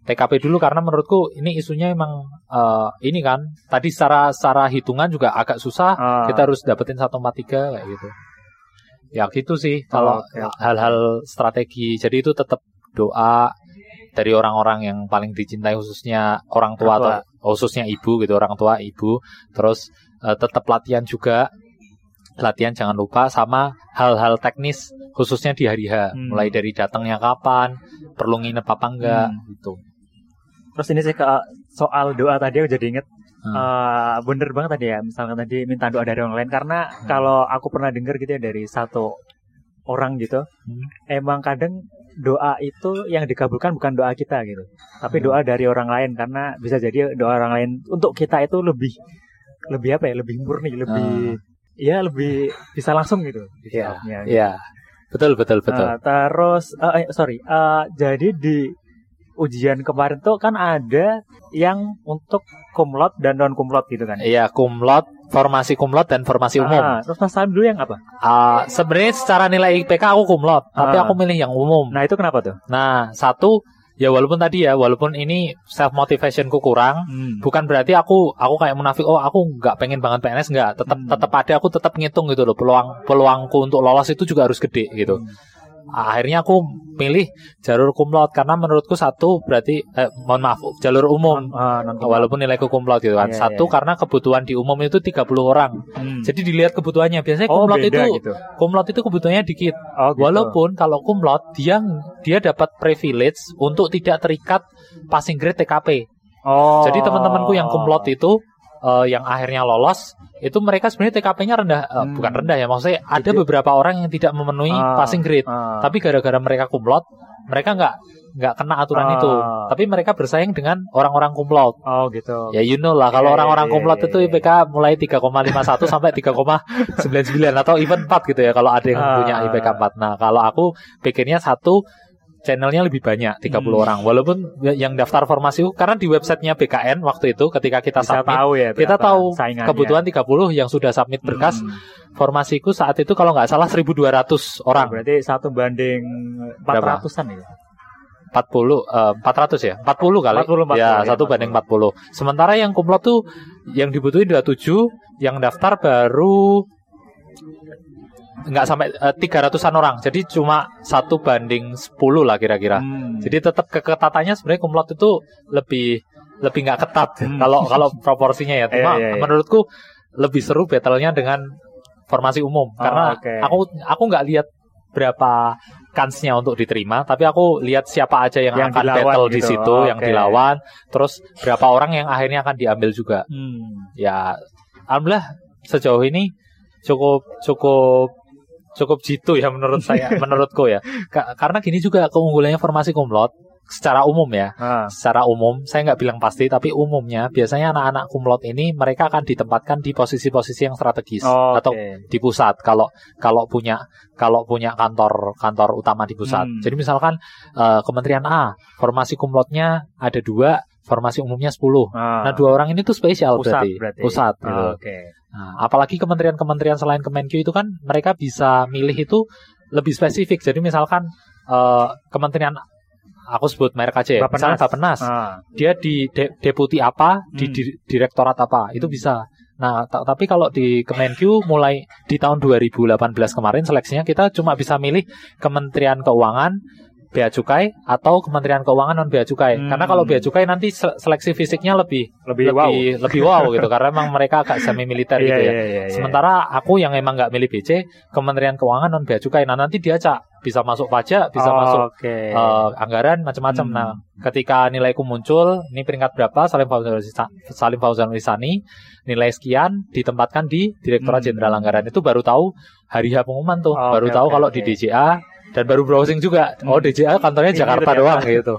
TKP dulu karena menurutku ini isunya emang eh, ini kan tadi secara secara hitungan juga agak susah Ah. kita harus dapetin 143 kayak gitu ya gitu sih kalau Oh, oke, oke. hal-hal strategi. Jadi itu tetap doa dari orang-orang yang paling dicintai khususnya orang tua atau khususnya ibu gitu orang tua ibu. Terus eh, tetap latihan juga. Latihan jangan lupa sama hal-hal teknis khususnya di hari H. Hmm. mulai dari datangnya kapan perlu nginep apa enggak Hmm. gitu. Terus ini sih ke soal doa tadi aku jadi inget Hmm. eh, bener banget tadi ya misalkan tadi minta doa dari orang lain karena Hmm. kalau aku pernah dengar gitu ya dari satu orang gitu Hmm. emang kadang doa itu yang dikabulkan bukan doa kita gitu tapi Hmm. doa dari orang lain karena bisa jadi doa orang lain untuk kita itu lebih lebih apa ya lebih murni lebih ya lebih bisa langsung gitu Iya, dijawabnya. Iya, betul betul betul. Eh, terus eh, eh, sorry eh, jadi di ujian kemarin tuh kan ada yang untuk kumlot dan non kumlot gitu kan Iya, kumlot, formasi kumlot dan formasi umum. Ah, terus Mas Salim dulu yang apa? Ah, sebenarnya secara nilai IPK aku kumlot, tapi Ah. aku milih yang umum. Nah itu kenapa tuh? Nah, satu ya walaupun tadi ya, walaupun ini self motivationku kurang, Hmm. bukan berarti aku aku kayak munafik oh aku nggak pengen banget PNS nggak tetap Hmm. tetap ada aku tetap ngitung gitu loh peluang peluangku untuk lolos itu juga harus gede gitu Hmm. Akhirnya aku pilih jalur kumlot karena menurutku satu berarti eh, mohon maaf jalur umum Ah, non walaupun nilaiku kumlot gitu kan Iya, satu iya. karena kebutuhan di umum itu 30 orang Hmm. jadi dilihat kebutuhannya biasanya oh kumlot beda itu gitu. kumlot itu kebutuhannya dikit Oh, gitu. Walaupun kalau kumlot dia dia dapat privilege untuk tidak terikat passing grade TKP. oh. Jadi teman-temanku yang kumlot itu eh, yang akhirnya lolos itu mereka sebenarnya TKP-nya rendah eh, Hmm. bukan rendah ya maksudnya ada Jadi- beberapa orang yang tidak memenuhi Ah, passing grade. ah. Tapi gara-gara mereka kumlot mereka nggak nggak kena aturan Ah. itu. Tapi mereka bersaing dengan orang-orang kumlot. oh gitu. Ya you know lah kalau Iya, orang-orang iya, kumlot iya, itu iya. IPK mulai 3,51 sampai 3,99 atau even 4 gitu ya kalau ada yang Ah. punya IPK 4. Nah, kalau aku pikirnya satu channelnya lebih banyak 30 Hmm. orang walaupun yang daftar formasi karena di websitenya BKN waktu itu ketika kita Bisa submit tahu ya. kita tahu saingannya. kebutuhan 30 yang sudah submit berkas Hmm. formasiku saat itu kalau nggak salah 1200 Oh, orang berarti satu banding 400-an ya. 40 eh, 400 ya 40 kali 40, 40, ya ya, satu 40. banding 40 sementara yang kumlot tuh yang dibutuhin 27 yang daftar baru nggak sampai eh, 300-an orang jadi cuma satu banding 10 lah kira-kira Hmm. jadi tetap keketatannya sebenarnya kumlot itu lebih lebih nggak ketat Hmm. kalau kalau proporsinya ya cuma Iya, iya, iya. menurutku lebih seru battle-nya dengan formasi umum Oh, karena oke. aku aku nggak lihat berapa kansnya untuk diterima tapi aku lihat siapa aja yang, Yang akan dilawan battle di gitu. situ Oh, yang dilawan terus berapa orang yang akhirnya akan diambil juga Hmm. ya alhamdulillah sejauh ini cukup cukup cukup jitu ya menurut saya menurutku ya Ka- karena gini juga keunggulannya formasi kumlot secara umum ya Ah. secara umum saya nggak bilang pasti tapi umumnya biasanya anak-anak kumlot ini mereka akan ditempatkan di posisi-posisi yang strategis Oh, atau oke. di pusat kalau kalau punya kalau punya kantor kantor utama di pusat. Hmm. Jadi misalkan eh, Kementerian A formasi kumlotnya ada dua, formasi umumnya 10. Ah. Nah dua orang ini tuh spesial pusat berarti. berarti. Pusat Oh, gitu. Nah, apalagi kementerian-kementerian selain Kemenkyu itu kan mereka bisa milih itu lebih spesifik. Jadi misalkan eh, kementerian aku sebut merek aja ya. Bapenas. Misalnya Bapenas Ah. dia di de- deputi apa, di Hmm. di- direktorat apa, itu bisa. Nah, ta- tapi kalau di Kemenkyu mulai di tahun 2018 kemarin seleksinya kita cuma bisa milih Kementerian Keuangan, Bea Cukai atau Kementerian Keuangan non Bea Cukai. Hmm. Karena kalau Bea Cukai nanti se- seleksi fisiknya lebih Lebih, lebih lebih wow gitu karena emang mereka agak semi militer Iya, gitu ya. iya, iya, iya. Sementara aku yang emang nggak milih BC, Kementerian Keuangan non Bea Cukai. Nah nanti diacak bisa masuk pajak, bisa Oh, masuk Oke. eh, anggaran macam-macam. Hmm. Nah, ketika nilaiku muncul, ini peringkat berapa? Salim Fauzan Salim Fauzan Wisani, nilai sekian ditempatkan di Direktorat Hmm. Jenderal Anggaran itu baru tahu hari H pengumuman tuh, Oh, baru oke, tahu oke, kalau oke. di DJA dan baru browsing juga. Oh, Hmm. DJA kantornya Ini Jakarta ternyata. doang gitu.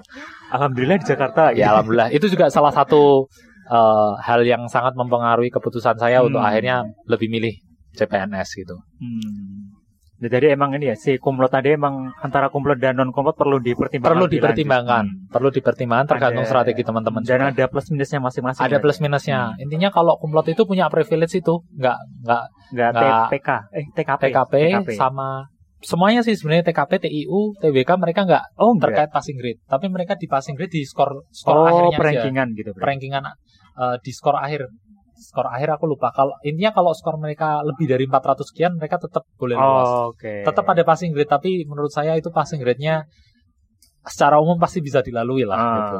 Alhamdulillah di Jakarta. Ya alhamdulillah itu juga salah satu eh, hal yang sangat mempengaruhi keputusan saya Hmm. untuk akhirnya lebih milih CPNS gitu. Hmm. Nah, Jadi emang ini ya si kumlot tadi emang antara kumlot dan non kumlot perlu dipertimbangkan. Perlu dipertimbangkan. Hmm. perlu dipertimbangkan tergantung Ada- strategi teman-teman. Dan juga. ada plus minusnya masing-masing. ada ya? plus minusnya. Intinya kalau kumlot itu punya privilege itu nggak nggak Nggak TPK, eh TKP. TKP, sama semuanya sih sebenarnya TKP, TIU, TBK mereka nggak Oh terkait passing grade, tapi mereka di passing grade di skor skor Oh akhirnya aja. perankingan gitu. berarti. Perankingan eh, di skor akhir. Skor akhir aku lupa. Kalau intinya kalau skor mereka lebih dari 400 sekian mereka tetap boleh lolos. Oh, Oke. Tetap ada passing grade tapi menurut saya itu passing grade-nya secara umum pasti bisa dilalui lah Ah. gitu.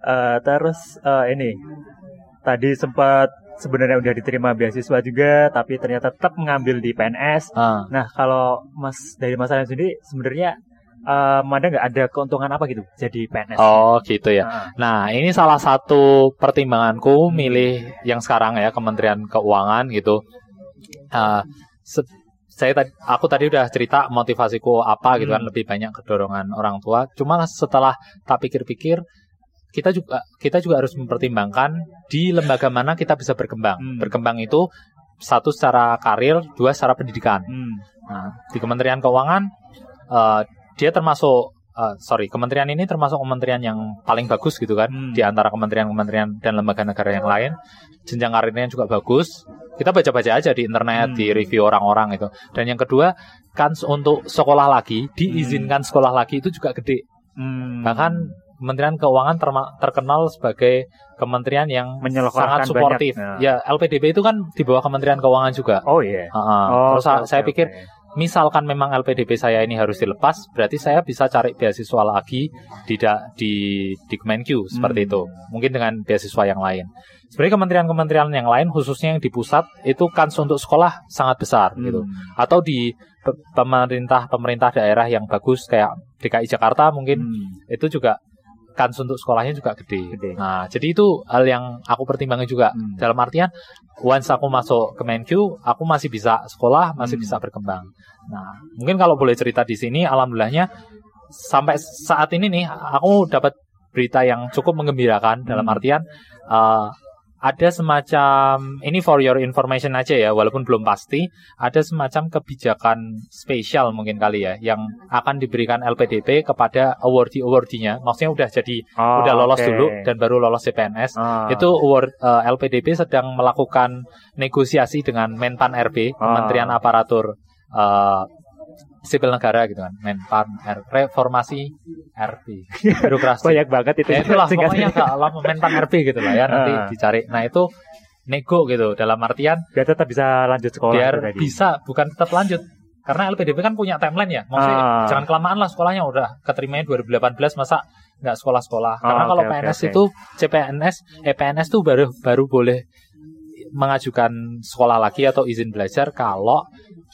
Eh, terus eh, ini tadi sempat sebenarnya udah diterima beasiswa juga, tapi ternyata tetap mengambil di PNS. Ah. Nah kalau Mas dari Mas Alan sendiri sebenarnya eh, ada nggak ada keuntungan apa gitu jadi PNS? Oh gitu ya. Ah, Nah, ini salah satu pertimbanganku Hmm. milih yang sekarang ya Kementerian Keuangan gitu. Uh, se- saya tadi, aku tadi udah cerita motivasiku apa gitu kan Hmm. lebih banyak kedorongan orang tua. Cuma setelah tak pikir-pikir, kita juga kita juga harus mempertimbangkan di lembaga mana kita bisa berkembang. Hmm. Berkembang itu satu secara karir, dua secara pendidikan. hmm. Nah, di Kementerian Keuangan eh, dia termasuk eh, sorry, kementerian ini termasuk kementerian yang paling bagus gitu kan Hmm. di antara kementerian-kementerian dan lembaga negara yang lain. Jenjang karirnya juga bagus. Kita baca-baca aja di internet, Hmm. di review orang-orang itu. Dan yang kedua, kans untuk sekolah lagi, diizinkan sekolah lagi itu juga gede. Hmm. Bahkan Kementerian Keuangan terkenal sebagai kementerian yang sangat suportif. banyak, Ya, LPDB itu kan di bawah Kementerian Keuangan juga. Oh iya. Ha-ha. Oh, Terus sa- oke, saya oke, pikir misalkan memang LPDP saya ini harus dilepas, berarti saya bisa cari beasiswa lagi di da- di di Kemenq seperti Hmm. itu. Mungkin dengan beasiswa yang lain. Sebenarnya kementerian-kementerian yang lain khususnya yang di pusat itu kans untuk sekolah sangat besar gitu. Hmm. Atau di pe- pemerintah pemerintah daerah yang bagus kayak DKI Jakarta mungkin Hmm. itu juga kans untuk sekolahnya juga gede. Gede. Nah, jadi itu hal yang aku pertimbangkan juga. Hmm. Dalam artian, once aku masuk ke Menq, aku masih bisa sekolah, masih Hmm. bisa berkembang. Nah, mungkin kalau boleh cerita di sini, alhamdulillahnya sampai saat ini nih, aku dapat berita yang cukup menggembirakan. Dalam Hmm. artian, eh, ada semacam ini for your information aja ya, walaupun belum pasti, ada semacam kebijakan spesial mungkin kali ya, yang akan diberikan LPDP kepada awardee awardinya. Maksudnya udah jadi Oh, udah lolos oke. dulu dan baru lolos CPNS. Ah. Itu award eh, LPDP sedang melakukan negosiasi dengan Menpan RB, Ah. Kementerian Aparatur eh, Sipil Negara gitu kan, Menpan R, Reformasi RB, birokrasi. banyak banget itu. Ya itulah pokoknya lama Menpan RB gitu lah ya nanti Ah. dicari. Nah itu nego gitu dalam artian biar tetap bisa lanjut sekolah biar bisa bukan tetap lanjut karena LPDP kan punya timeline ya maksudnya Ah. jangan kelamaan lah sekolahnya udah keterimanya 2018 masa nggak sekolah-sekolah karena Ah, kalau oke, oke, PNS oke. itu CPNS eh PNS tuh baru baru boleh mengajukan sekolah lagi atau izin belajar kalau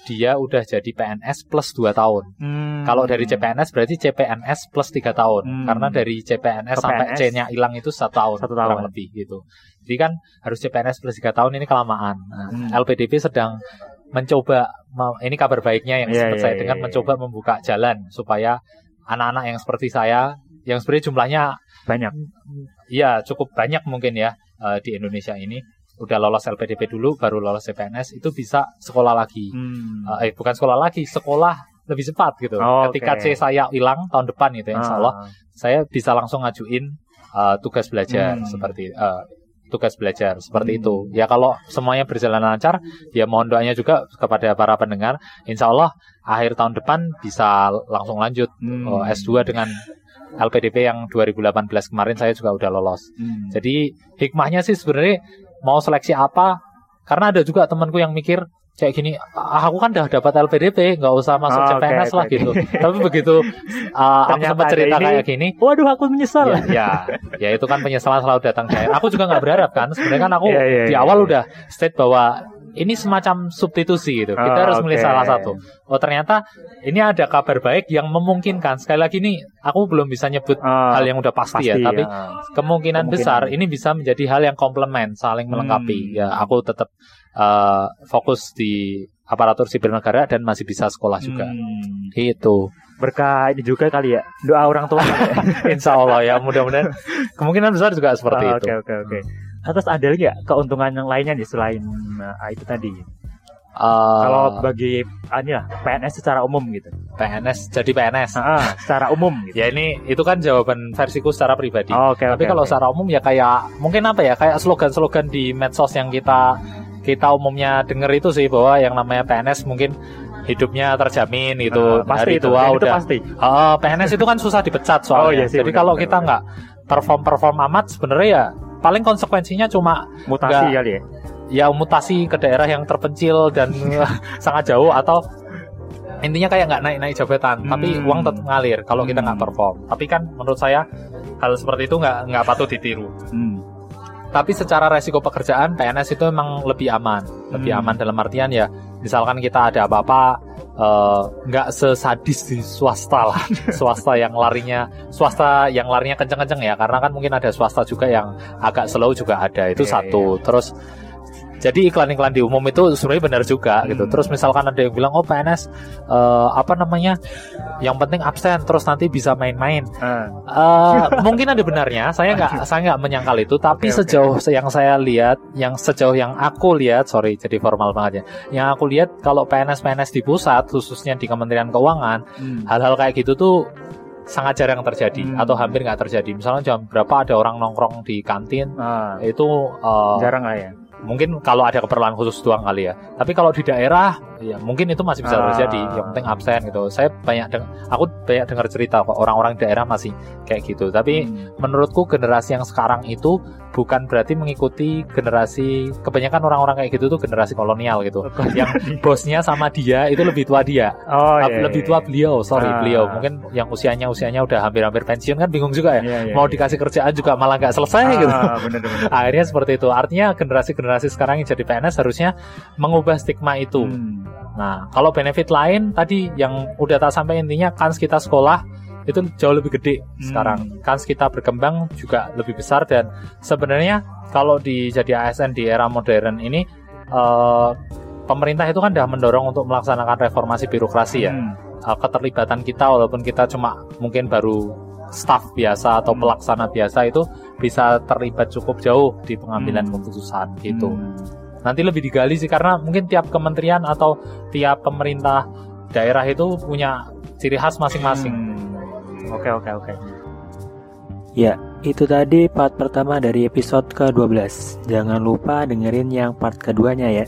dia udah jadi PNS plus 2 tahun. Hmm. Kalau dari CPNS berarti CPNS plus 3 tahun. Hmm. Karena dari CPNS Ke sampai C-nya hilang itu satu tahun, satu kurang tahun. lebih gitu. Jadi kan harus CPNS plus 3 tahun ini kelamaan. Nah, Hmm. LPDP sedang mencoba me- ini kabar baiknya yang Iya, sempat iya, saya iya, dengar iya. mencoba membuka jalan supaya anak-anak yang seperti saya yang sebenarnya jumlahnya banyak. ya cukup banyak mungkin ya eh, di Indonesia ini udah lolos LPDP dulu baru lolos CPNS itu bisa sekolah lagi. Hmm. Eh, bukan sekolah lagi, sekolah lebih cepat gitu. Oh, Ketika oke. C saya hilang tahun depan itu insya Allah Ah. saya bisa langsung ngajuin uh, tugas belajar Hmm. seperti uh, tugas belajar seperti Hmm. itu. Ya kalau semuanya berjalan lancar, ya mohon doanya juga kepada para pendengar. Insya Allah akhir tahun depan bisa langsung lanjut Hmm. oh, S2 dengan LPDP yang 2018 kemarin saya juga udah lolos. Hmm. Jadi hikmahnya sih sebenarnya mau seleksi apa? Karena ada juga temanku yang mikir kayak gini "Ah, aku kan udah dapat LPDP nggak usah masuk Oh, CPNS oke, lah oke. gitu tapi begitu uh, aku sempat cerita ini. kayak gini Waduh, aku menyesal. ya, ya, ya itu kan penyesalan selalu datang dari aku juga nggak berharap kan sebenarnya kan aku Iya, iya, di iya, awal iya. udah state bahwa ini semacam substitusi gitu kita Oh, harus milih oke. salah satu oh ternyata ini ada kabar baik yang memungkinkan sekali lagi nih aku belum bisa nyebut Oh, hal yang udah pasti, ya tapi ya. kemungkinan, Kemungkinan. besar ini bisa menjadi hal yang komplement saling melengkapi Hmm. ya aku tetap uh, fokus di aparatur sipil negara dan masih bisa sekolah juga Hmm. itu Berkah ini juga kali ya. Doa orang tua. ya? insya Allah ya mudah-mudahan kemungkinan besar juga seperti Oh, itu Oke, oke, oke. Nah, Terus ada lagi nggak keuntungan yang lainnya nih selain uh, itu tadi? Uh, Kalau bagi ah, ini lah PNS secara umum gitu. PNS jadi PNS Ah, secara umum gitu. ya ini itu kan jawaban versiku secara pribadi Oh, Oke, tapi oke, kalau oke. secara umum ya kayak mungkin apa ya kayak slogan-slogan di medsos yang kita kita umumnya denger itu sih bahwa yang namanya PNS mungkin hidupnya terjamin gitu Ah, pasti dari itu, tua itu udah pasti. Oh, PNS itu kan susah dipecat soalnya. Oh, iya sih, Jadi kalau kita nggak perform perform amat sebenarnya ya paling konsekuensinya cuma Mutasi Nggak. kali ya. ya mutasi ke daerah yang terpencil dan sangat jauh atau intinya kayak nggak naik naik jabatan tapi Hmm. uang tetap ngalir kalau kita nggak Hmm. perform tapi kan menurut saya hal seperti itu nggak nggak patut ditiru Hmm. tapi secara resiko pekerjaan PNS itu memang lebih aman lebih Hmm. aman dalam artian ya misalkan kita ada apa-apa eh, nggak sesadis di swasta lah. Swasta yang larinya swasta yang larinya kenceng-kenceng ya. Karena kan mungkin ada swasta juga yang agak slow juga ada. Itu Iya, satu. terus jadi iklan-iklan di umum itu sebenarnya benar juga gitu. Hmm. Terus misalkan ada yang bilang oh PNS eh, apa namanya, yang penting absen terus nanti bisa main-main. Ah, Eh, mungkin ada benarnya. Saya nggak saya nggak menyangkal itu. Tapi oke. sejauh yang saya lihat, yang sejauh yang aku lihat, sorry jadi formal banget ya. Yang aku lihat kalau PNS PNS di pusat, khususnya di Kementerian Keuangan, hmm. hal-hal kayak gitu tuh sangat jarang terjadi Hmm. atau hampir nggak terjadi. Misalnya jam berapa ada orang nongkrong di kantin Ah, itu eh, jarang lah ya. Mungkin kalau ada keperluan khusus doang kali ya. Tapi kalau di daerah, ya mungkin itu masih bisa Ah. terjadi. Yang penting absen gitu. Saya banyak deng- aku banyak dengar cerita kok orang-orang daerah masih kayak gitu. Tapi Hmm. menurutku generasi yang sekarang itu bukan berarti mengikuti generasi kebanyakan orang-orang kayak gitu tuh generasi kolonial gitu. Yang bosnya sama dia itu lebih tua dia. Oh, Ah, iya, lebih iya, tua iya. beliau, sorry Ah. beliau. Mungkin yang usianya usianya udah hampir-hampir pensiun kan bingung juga ya. Iya, iya, Mau iya. dikasih kerjaan juga malah nggak selesai Ah, gitu bener, bener. akhirnya seperti itu artinya generasi-generasi sekarang yang jadi PNS harusnya mengubah stigma itu Hmm. Nah kalau benefit lain tadi yang udah tak sampai intinya kans kita sekolah itu jauh lebih gede sekarang kans kita berkembang juga lebih besar dan sebenarnya kalau di jadi ASN di era modern ini eh, pemerintah itu kan sudah mendorong untuk melaksanakan reformasi birokrasi ya Hmm. uh, keterlibatan kita walaupun kita cuma mungkin baru staff biasa atau Hmm. pelaksana biasa itu bisa terlibat cukup jauh di pengambilan Hmm. keputusan gitu. Hmm. Nanti lebih digali sih karena mungkin tiap kementerian atau tiap pemerintah daerah itu punya ciri khas masing-masing. Hmm. Oke oke oke. Ya, itu tadi part pertama dari episode ke-12. Jangan lupa dengerin yang part keduanya ya.